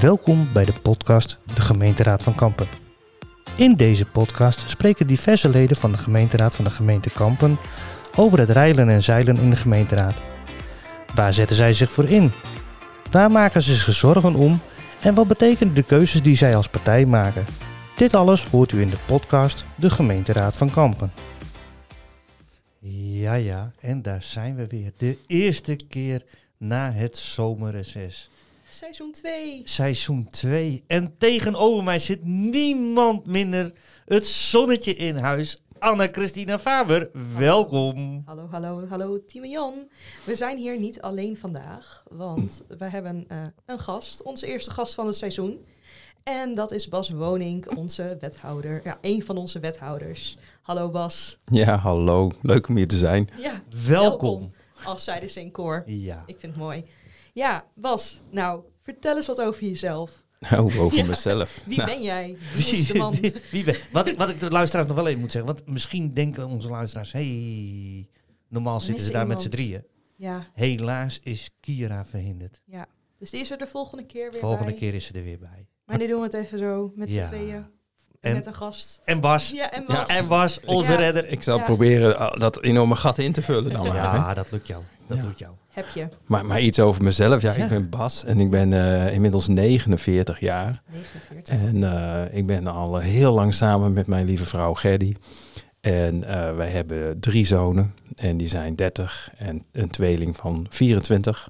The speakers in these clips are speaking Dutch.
Welkom bij de podcast De Gemeenteraad van Kampen. In deze podcast spreken diverse leden van de gemeenteraad van de gemeente Kampen over het reilen en zeilen in de gemeenteraad. Waar zetten zij zich voor in? Waar maken ze zich zorgen om? En wat betekenen de keuzes die zij als partij maken? Dit alles hoort u in de podcast De Gemeenteraad van Kampen. Ja, ja, en daar zijn we weer. De eerste keer na het zomerreces. Seizoen 2. Seizoen 2. En tegenover mij zit niemand minder het zonnetje in huis. Anna-Christina Faber, welkom. Hallo, hallo, hallo, Team Jan. We zijn hier niet alleen vandaag, want we hebben eh, een gast, onze eerste gast van het seizoen. En dat is Bas Woning, onze wethouder. Ja, een van onze wethouders. Hallo Bas. Ja, hallo. Leuk om hier te zijn. Ja, Welkom. als zij de in koor. Ja. Ik vind het mooi. Ja, Bas, nou, vertel eens wat over jezelf. Nou, over Ja. mezelf. Wie Nou, ben jij? Wie is de man? Wie, wie ben- wat, ik, wat ik de luisteraars nog wel even moet zeggen, want misschien denken onze luisteraars, hey, normaal zitten ze daar met z'n drieën. Ja, Helaas is Kira verhinderd. ja. Dus die is er de volgende keer weer Volgende bij. keer is ze er weer bij. Maar nu doen we het even zo, met z'n Ja. tweeën. En- met een gast. En Bas. Ja, en Ja. Bas. En Bas, onze Ja. redder. ik zal Ja. proberen uh, dat enorme gat in te vullen dan maar. hè. Ja, dat lukt jou. Dat Ja. lukt jou. Heb je. Maar, maar iets over mezelf. Ja, Ja. ik ben Bas en ik ben eh, inmiddels 49 jaar. 49. En eh, ik ben al eh, heel lang samen met mijn lieve vrouw Gerdy. En eh, wij hebben drie zonen. En die zijn 30 en een tweeling van 24.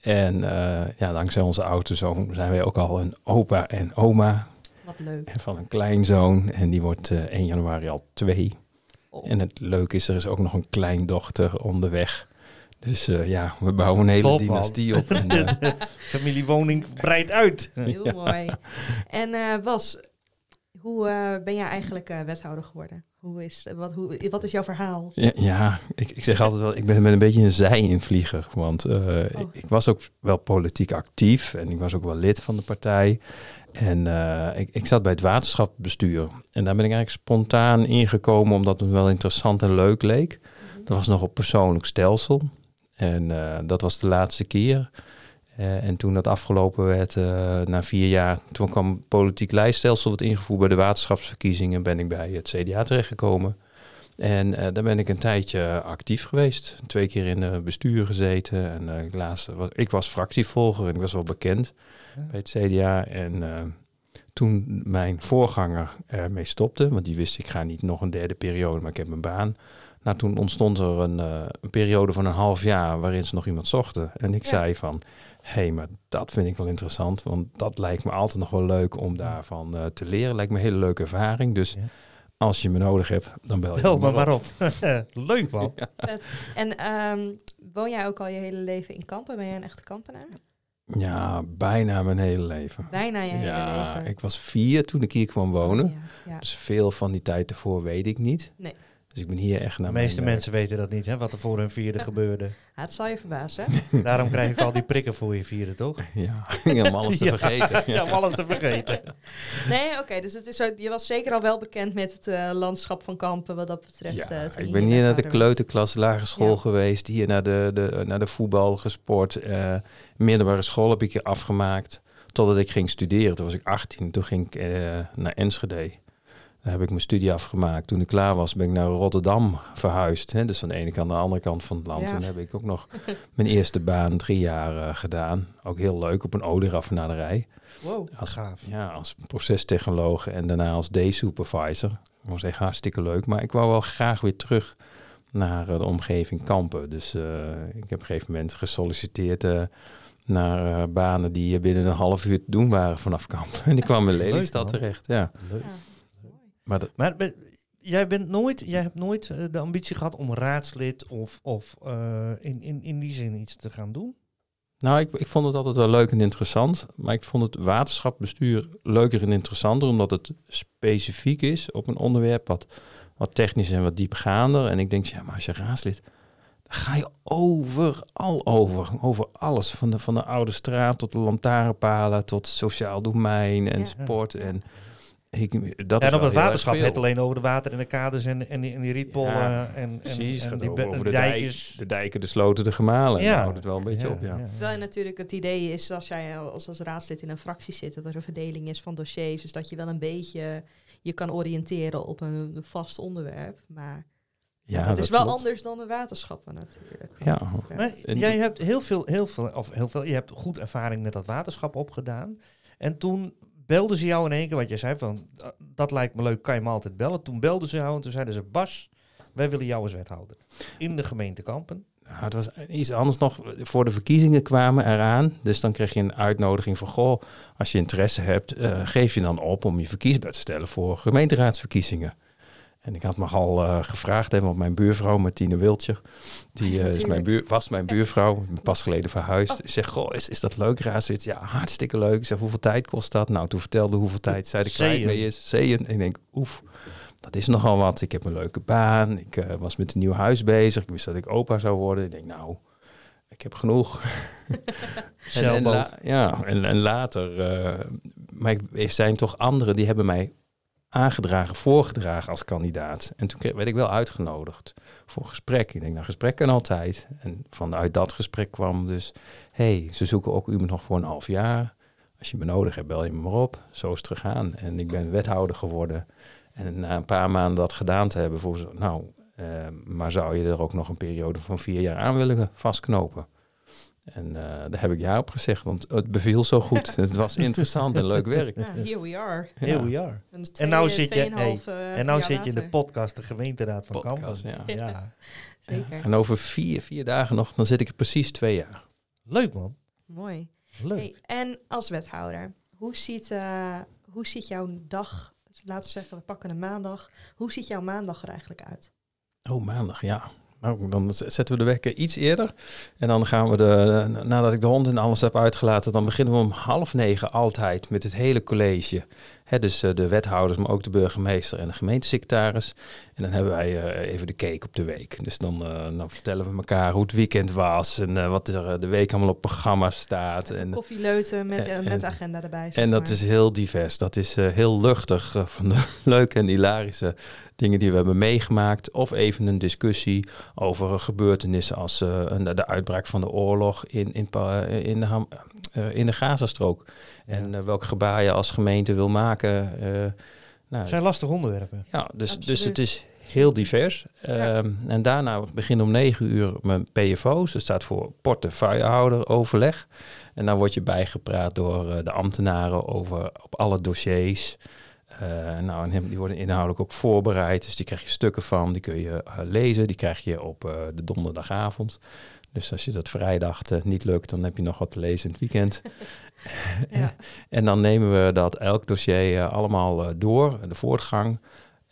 En eh, ja, dankzij onze oudste zoon zijn wij ook al een opa en oma. Wat leuk. En van een kleinzoon. En die wordt eh 1 januari al twee. Oh. En het leuke is, er is ook nog een kleindochter onderweg. Dus eh, ja, we bouwen een hele Top, man. dynastie op. En, eh, Familiewoning breidt uit. Heel mooi. En eh Bas, hoe eh, ben jij eigenlijk eh, wethouder geworden? Hoe is, wat, hoe, wat is jouw verhaal? ja, ja, ik, ik zeg altijd wel, ik ben, ben een beetje een zij-invlieger. Want eh, ik, ik was ook wel politiek actief en ik was ook wel lid van de partij. En eh, ik, ik zat bij het waterschapsbestuur. En daar ben ik eigenlijk spontaan ingekomen omdat het me wel interessant en leuk leek. Dat was nog op persoonlijk stelsel. En eh, dat was de laatste keer. Eh, en toen dat afgelopen werd, na vier jaar, toen kwam politiek lijststelsel wat ingevoerd bij de waterschapsverkiezingen, ben ik bij het CDA terechtgekomen. En eh, daar ben ik een tijdje actief geweest. Twee keer in het bestuur gezeten. En eh, ik, laatste, wa- ik was fractievolger en ik was wel bekend Ja. bij het CDA. En eh, toen mijn voorganger ermee stopte, want die wist ik ga niet nog een derde periode, maar ik heb mijn baan. Nou, toen ontstond er een, eh, een periode van een half jaar waarin ze nog iemand zochten. En ik Ja. zei van, hé, hey, maar dat vind ik wel interessant. Want dat lijkt me altijd nog wel leuk om daarvan eh, te leren. Lijkt me een hele leuke ervaring. Dus Ja. Als je me nodig hebt, dan bel je Bel me maar op. Leuk man. En ehm, woon jij ook al je hele leven in Kampen? Ben jij een echte Kampenaar? Ja, bijna mijn hele leven. Bijna je hele Ja, leven. ik was vier toen ik hier kwam wonen. Ja, ja. Dus veel van die tijd ervoor weet ik niet. Nee. Dus ik ben hier echt naar De meeste mijn, mensen weten dat niet, hè, wat er voor hun vierde gebeurde. Ja, het zal je verbazen. Daarom krijg ik al die prikken voor je vierde, toch? Ja, om alles te Ja, vergeten. Ja, om alles te vergeten. Nee, oké. dus het is zo, je was zeker al wel bekend met het eh, landschap van Kampen wat dat betreft. Ja, eh, ik ben hier naar de kleuterklas, lagere school Ja. geweest. Hier naar de, de, naar de voetbal gesport. eh, middelbare school heb ik hier afgemaakt. Totdat ik ging studeren. Toen was ik 18. Toen ging ik eh, naar Enschede. Daar heb ik mijn studie afgemaakt. Toen ik klaar was, ben ik naar Rotterdam verhuisd. Hè? Dus van de ene kant naar de andere kant van het land. Ja. En daar heb ik ook nog mijn eerste baan drie jaar eh, gedaan. Ook heel leuk op een olieraffinaderij. Wow. Als, Gaaf. ja, als procestechnoloog en daarna als day-supervisor. Ik was echt hartstikke leuk. Maar ik wou wel graag weer terug naar eh, de omgeving Kampen. Dus eh, ik heb op een gegeven moment gesolliciteerd eh, naar banen die binnen een half uur te doen waren vanaf Kampen. En ik kwam in Lelystad terecht. Ja. Leuk. Maar dat, Maar ben- jij, bent nooit, jij hebt nooit eh, de ambitie gehad om raadslid of, of eh, in, in, in die zin iets te gaan doen? Nou, ik, ik vond het altijd wel leuk en interessant. Maar ik vond het waterschapbestuur leuker en interessanter, omdat het specifiek is op een onderwerp wat, wat technisch en wat diepgaander. En ik denk, ja, maar als je raadslid, dan ga je overal over. Over alles. Van de, van de oude straat tot de lantaarnpalen, tot sociaal domein en Ja. sport. En, Ik, dat en op het waterschap het alleen over de water en de kades en, en, die, en die rietpollen Ja, en, en, Precies, en het gaat die over de, dijkjes. dijk, de dijken, de sloten, de gemalen. En Ja. daar houdt het wel een beetje op, ja. Terwijl natuurlijk het idee is, als jij als, als raadslid in een fractie zit, dat er een verdeling is van dossiers. Dus dat je wel een beetje je kan oriënteren op een vast onderwerp. Maar Ja, het dat is wel klopt. anders dan de waterschappen natuurlijk. Ja. Maar En- jij hebt heel veel, heel veel, of heel veel, je hebt goed ervaring met dat waterschap opgedaan. En toen belden ze jou in één keer, wat jij zei van, "Dat- lijkt me leuk, kan je me altijd bellen. Toen belden ze jou en toen zeiden ze, Bas, wij willen jou als wethouder. In de gemeente Kampen. Nou, het was iets anders nog. Voor de verkiezingen kwamen eraan. Dus dan kreeg je een uitnodiging van... Goh, als je interesse hebt, eh, geef je dan op om je verkiesbaar te stellen voor gemeenteraadsverkiezingen. En ik had me al eh, gevraagd, hè, want mijn buurvrouw Martine Wiltje, die eh, is mijn buur, was mijn buurvrouw, pas geleden verhuisd. Ik zeg, goh, is, is dat leuk raadslid? Ja, hartstikke leuk. Ik zeg, hoeveel tijd kost dat? Nou, toen vertelde hoeveel tijd zij er kwijt mee is. Zeeën. En ik denk, oef, dat is nogal wat. Ik heb een leuke baan. Ik eh, was met een nieuw huis bezig. Ik wist dat ik opa zou worden. Ik denk, nou, ik heb genoeg. en, en Zeilboot. la- ja, en, en later. eh, maar ik- er zijn toch anderen die hebben mij aangedragen, voorgedragen als kandidaat. En toen werd ik wel uitgenodigd voor gesprek. Ik denk, nou, gesprek kan altijd. En vanuit dat gesprek kwam dus... hey, ze zoeken ook u nog voor een half jaar. Als je me nodig hebt, bel je me maar op. Zo is het gegaan. En ik ben wethouder geworden. En na een paar maanden dat gedaan te hebben, voor nou, eh, maar zou je er ook nog een periode van vier jaar aan willen vastknopen? En eh, daar heb ik ja op gezegd, want het beviel zo goed. het was interessant en leuk werk. Ja, here we are. Here we are. En, En nou zit je- En nou zit je in de podcast, de gemeenteraad van Podcast, Kampen. ja. ja. Zeker. En over vier, vier dagen nog, dan zit ik er precies twee jaar. Leuk man. Mooi. Leuk. Hey, en als wethouder, hoe ziet, eh, hoe ziet jouw dag, laten we zeggen, we pakken een maandag. Hoe ziet jouw maandag er eigenlijk uit? Oh, maandag, ja. Nou, dan zetten we de wekker iets eerder. En dan gaan we de, nadat ik de hond en alles heb uitgelaten, dan beginnen we om half negen altijd met het hele college. Dus eh, de wethouders, maar ook de burgemeester en de gemeentesecretaris. En dan hebben wij eh, even de cake op de week. Dus dan, eh, dan vertellen we elkaar hoe het weekend was en wat er de week allemaal op programma staat. Even En, Koffieleuten met, en- met agenda erbij. en dat maar. is heel divers. Dat is heel luchtig. van de leuke en hilarische dingen die we hebben meegemaakt. Of even een discussie over gebeurtenissen als de uitbraak van de oorlog in, in, in, de, in de Gazastrook. En eh, welk gebaar je als gemeente wil maken. eh, nou, Het zijn lastige onderwerpen. ja, dus, dus het is heel divers. Ja. Ehm, en daarna begin om negen uur mijn PFO's. Dat staat voor portefeuillehouder overleg. En dan word je bijgepraat door eh, de ambtenaren over op alle dossiers. Eh, nou, en die worden inhoudelijk ook voorbereid. Dus die krijg je stukken van. Die kun je lezen. Die krijg je op eh, de donderdagavond. Dus als je dat vrijdag niet lukt, dan heb je nog wat te lezen in het weekend. Ja. En dan nemen we dat elk dossier eh, allemaal eh, door, de voortgang.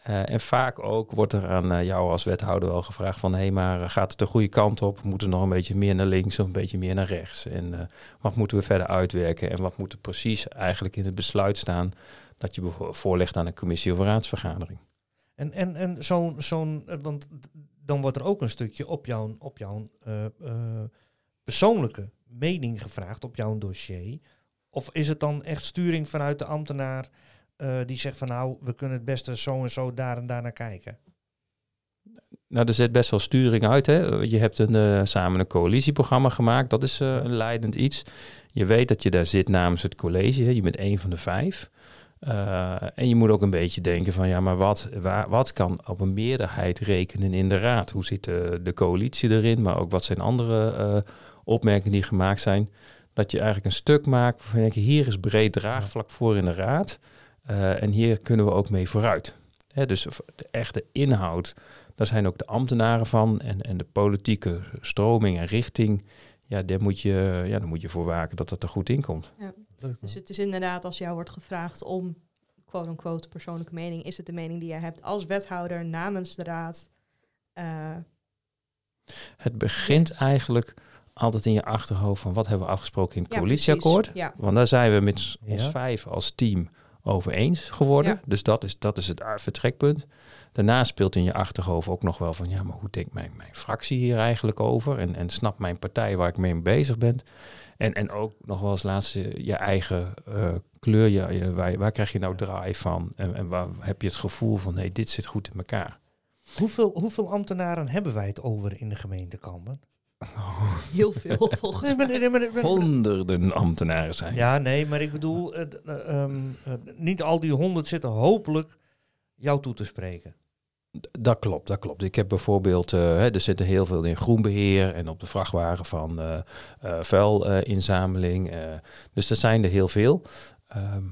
Eh, en vaak ook wordt er aan jou als wethouder wel gevraagd van... hé, hey, maar gaat het de goede kant op? Moeten we nog een beetje meer naar links of een beetje meer naar rechts? En eh, wat moeten we verder uitwerken? En wat moet er precies eigenlijk in het besluit staan... dat je voorlegt aan een commissie of een raadsvergadering? En, en, en zo'n, zo'n, want dan wordt er ook een stukje op jouw, op jouw eh, eh, persoonlijke mening gevraagd, op jouw dossier. Of is het dan echt sturing vanuit de ambtenaar eh, die zegt van nou, we kunnen het beste zo en zo daar en daar naar kijken? Nou, er zit best wel sturing uit. Hè? Je hebt een, eh, samen een coalitieprogramma gemaakt. Dat is eh, een leidend iets. Je weet dat je daar zit namens het college. Hè? Je bent één van de vijf. En je moet ook een beetje denken van ja, maar wat, wat kan op een meerderheid rekenen in de raad? Hoe zit de, de coalitie erin? Maar ook wat zijn andere opmerkingen die gemaakt zijn? Dat je eigenlijk een stuk maakt van denk je, hier is breed draagvlak voor in de raad. Eh, en hier kunnen we ook mee vooruit. Hè, dus de echte inhoud, daar zijn ook de ambtenaren van en, en de politieke stroming en richting. Ja, daar moet, je, ja, daar moet je voor waken dat dat er goed in komt. Leuk, Dus het is inderdaad, als jou wordt gevraagd om quote-unquote persoonlijke mening, is het de mening die jij hebt als wethouder namens de raad. Eh, Het begint eigenlijk altijd in je achterhoofd van wat hebben we afgesproken in het ja, coalitieakkoord. Ja, Want daar zijn we met ons Ja. vijf als team over eens geworden. Ja. Dus dat is, dat is het vertrekpunt. Daarna speelt in je achterhoofd ook nog wel van, ja, maar hoe denkt mijn, mijn fractie hier eigenlijk over? En, en snapt mijn partij waar ik mee bezig ben? En, en ook nog wel als laatste je eigen uh, kleur, je, je, waar, waar krijg je nou draai van? En, en waar heb je het gevoel van, nee, dit zit goed in elkaar? Hoeveel, hoeveel ambtenaren hebben wij het over in de gemeente Kampen? Heel veel, volgens Nee, maar- mij. nee, maar- nee, maar- Honderden ambtenaren zijn. Ja, nee, maar ik bedoel, eh, eh, ehm, eh, niet al die honderd zitten hopelijk jou toe te spreken. D- Dat klopt, dat klopt. Ik heb bijvoorbeeld, hè, er zitten heel veel in groenbeheer en op de vrachtwagen van eh eh, vuilinzameling. eh, dus er zijn er heel veel. Ehm,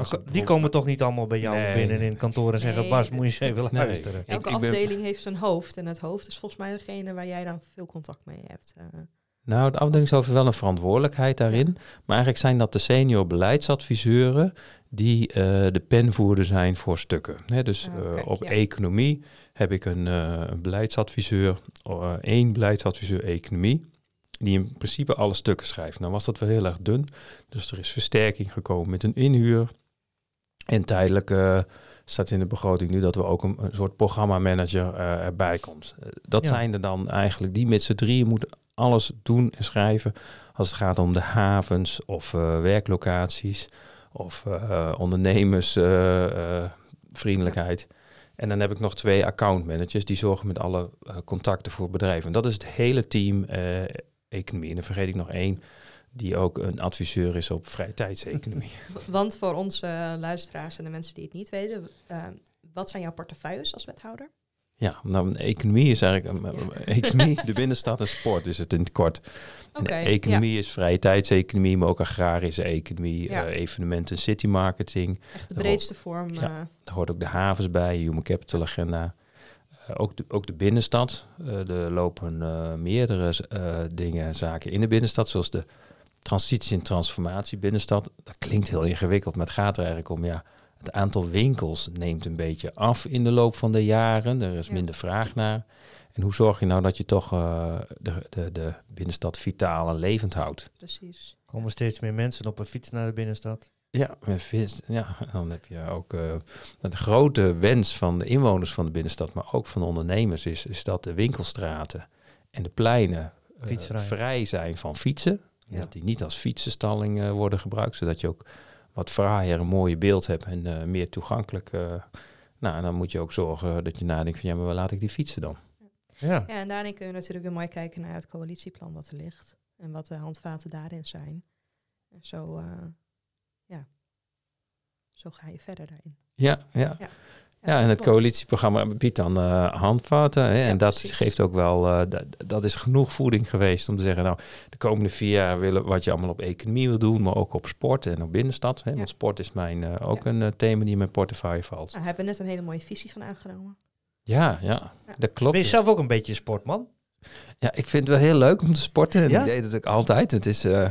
als die komen toch niet allemaal bij jou Nee. binnen in het kantoor en zeggen, Nee, Bas, moet je eens even Nee. luisteren. Elke ik afdeling heeft een hoofd. En het hoofd is volgens mij degene waar jij dan veel contact mee hebt. eh. Nou, de afdelingshoofd heeft wel een verantwoordelijkheid daarin. Maar eigenlijk zijn dat de senior beleidsadviseuren die eh, de penvoerder zijn voor stukken. Hè, dus Ah, eh, kijk, op ja. economie heb ik een, een beleidsadviseur, één beleidsadviseur economie, die in principe alle stukken schrijft. Nou was dat wel heel erg dun, dus er is versterking gekomen met een inhuur. En tijdelijk eh, staat in de begroting nu dat we ook een, een soort programmamanager eh erbij komt. Eh, dat Ja. zijn er dan eigenlijk die met z'n drieën moeten alles doen en schrijven als het gaat om de havens of werklocaties of ondernemersvriendelijkheid. en dan heb ik nog twee accountmanagers die zorgen met alle contacten voor bedrijven. En dat is het hele team economie. En dan vergeet ik nog één die ook een adviseur is op vrije tijdseconomie. Want voor onze eh, luisteraars en de mensen die het niet weten, eh, wat zijn jouw portefeuilles als wethouder? ja, nou, economie is eigenlijk eh, Ja. economie, de binnenstad en sport is het in het kort. Economie is vrije tijdseconomie, maar ook agrarische economie, Ja. evenementen, city marketing. Echt de breedste vorm. Eh, Daar hoort ook de havens bij, Human Capital Agenda. Ook, de, ook de binnenstad. Er lopen meerdere dingen en zaken in de binnenstad, zoals de transitie en transformatie binnenstad. Dat klinkt heel ingewikkeld, maar het gaat er eigenlijk om, ja, het aantal winkels neemt een beetje af in de loop van de jaren. Er is Ja. minder vraag naar. En hoe zorg je nou dat je toch eh, de, de, de binnenstad vitaal en levend houdt? precies. Komen steeds meer mensen op een fiets naar de binnenstad. Ja, met vis, ja, dan heb je ook uh, de grote wens van de inwoners van de binnenstad, maar ook van de ondernemers, is, is dat de winkelstraten en de pleinen uh, Fietsvrij. vrij zijn van fietsen. Ja. Dat die niet als fietsenstalling uh, worden gebruikt, zodat je ook wat fraaier een mooie beeld hebt en uh, meer toegankelijk. nou, en dan moet je ook zorgen dat je nadenkt van ja, maar waar laat ik die fietsen dan? Ja. Ja, en daarin kun je natuurlijk weer mooi kijken naar het coalitieplan wat er ligt. En wat de handvaten daarin zijn. En zo, uh, ja, zo ga je verder daarin. Ja, ja. Ja. Ja, en het coalitieprogramma biedt dan uh, handvaten. Hè, Ja, en dat precies. geeft ook wel, uh, dat, dat is genoeg voeding geweest om te zeggen, nou, de komende vier jaar willen wat je allemaal op economie wil doen, maar ook op sport en op binnenstad. Hè, Ja. Want sport is mijn, uh, ook Ja. een thema die in mijn portefeuille valt. Nou, we hebben net een hele mooie visie van aangenomen. Ja, ja, Ja. dat klopt. Ben je zelf ook een beetje sportman? Ja, ik vind het wel heel leuk om te sporten. En Ja? ik deed het ook altijd. Het is eh,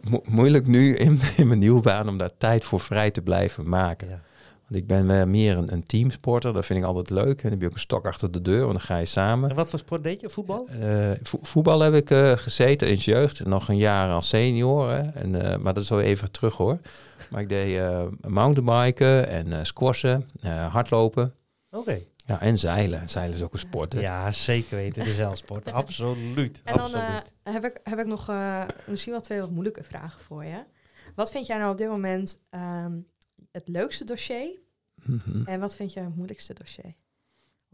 mo- moeilijk nu in, in mijn nieuwe baan om daar tijd voor vrij te blijven maken. Want ik ben meer een, een teamsporter. Dat vind ik altijd leuk. En dan heb je ook een stok achter de deur, want dan ga je samen. En wat voor sport deed je? Voetbal? Eh, vo- voetbal heb ik eh, gezeten in jeugd. En nog een jaar als senior. Hè. En, eh, maar dat is wel even terug hoor. Maar ik deed eh, mountainbiken en eh squashen, eh, hardlopen. Oké. Ja, en zeilen. Zeilen is ook een sport. Hè. Ja, zeker weten. De zeilsport. Absoluut. En dan Absoluut. heb, ik, heb ik nog eh, misschien wel twee wat moeilijke vragen voor je. Wat vind jij nou op dit moment ehm, het leukste dossier? Mhm. En wat vind jij het moeilijkste dossier?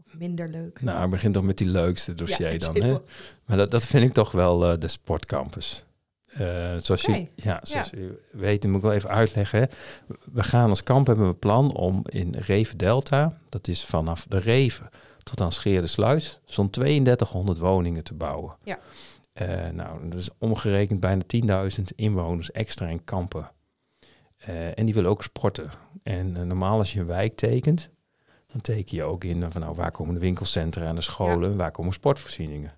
Of minder leuk? Nou, ik begin toch met die leukste dossier Ja, dan. Hè? Maar dat, dat vind ik toch wel eh, de sportcampus. Eh, zoals, je, ja, zoals u weet, moet ik wel even uitleggen. Hè. We gaan als kamp hebben we een plan om in Reven Delta, dat is vanaf de Reven tot aan Scheerde Sluis, zo'n 3200 woningen te bouwen. Ja. Eh, nou, dat is omgerekend bijna 10.000 inwoners extra in kampen. Eh, en die willen ook sporten. En eh, normaal als je een wijk tekent, dan teken je ook in eh, van nou, waar komen de winkelcentra en de scholen, waar komen sportvoorzieningen.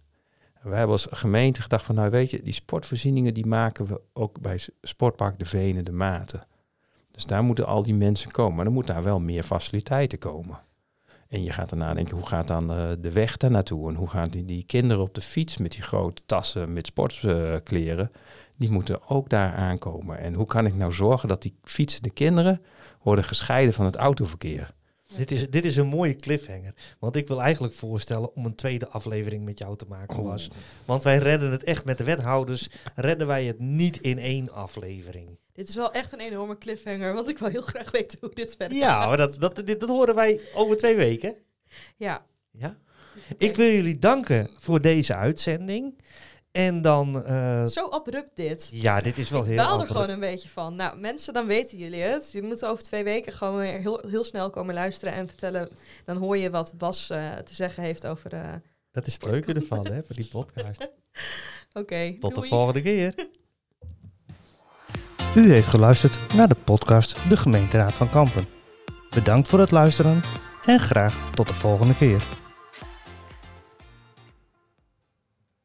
En wij hebben als gemeente gedacht van nou weet je, die sportvoorzieningen die maken we ook bij Sportpark de Venen de Maten. Dus daar moeten al die mensen komen. Maar dan moet daar wel meer faciliteiten komen. En je gaat daarna denken, hoe gaat dan de weg daar naartoe? En hoe gaan die, die kinderen op de fiets met die grote tassen met sportkleren? Die moeten ook daar aankomen. En hoe kan ik nou zorgen dat die fietsende kinderen worden gescheiden van het autoverkeer? Dit is, dit is een mooie cliffhanger. Want ik wil eigenlijk voorstellen om een tweede aflevering met jou te maken, Oh. was. Want wij redden het echt met de wethouders. Redden wij het niet in één aflevering. Dit is wel echt een enorme cliffhanger, want ik wil heel graag weten hoe dit verder Ja, gaat. maar dat, dat, dit, dat horen wij over twee weken. Ja. Ja. Ik wil jullie danken voor deze uitzending. En dan... eh, Zo abrupt dit. ja, dit is wel ik heel baal er abrupt. gewoon een beetje van. Nou, mensen, dan weten jullie het. Je moet over twee weken gewoon weer heel, heel snel komen luisteren en vertellen. Dan hoor je wat Bas eh, te zeggen heeft over... eh, Dat is het leuke ervan, hè, van die podcast. Oké, Tot de volgende keer. U heeft geluisterd naar de podcast De Gemeenteraad van Kampen. Bedankt voor het luisteren en graag tot de volgende keer.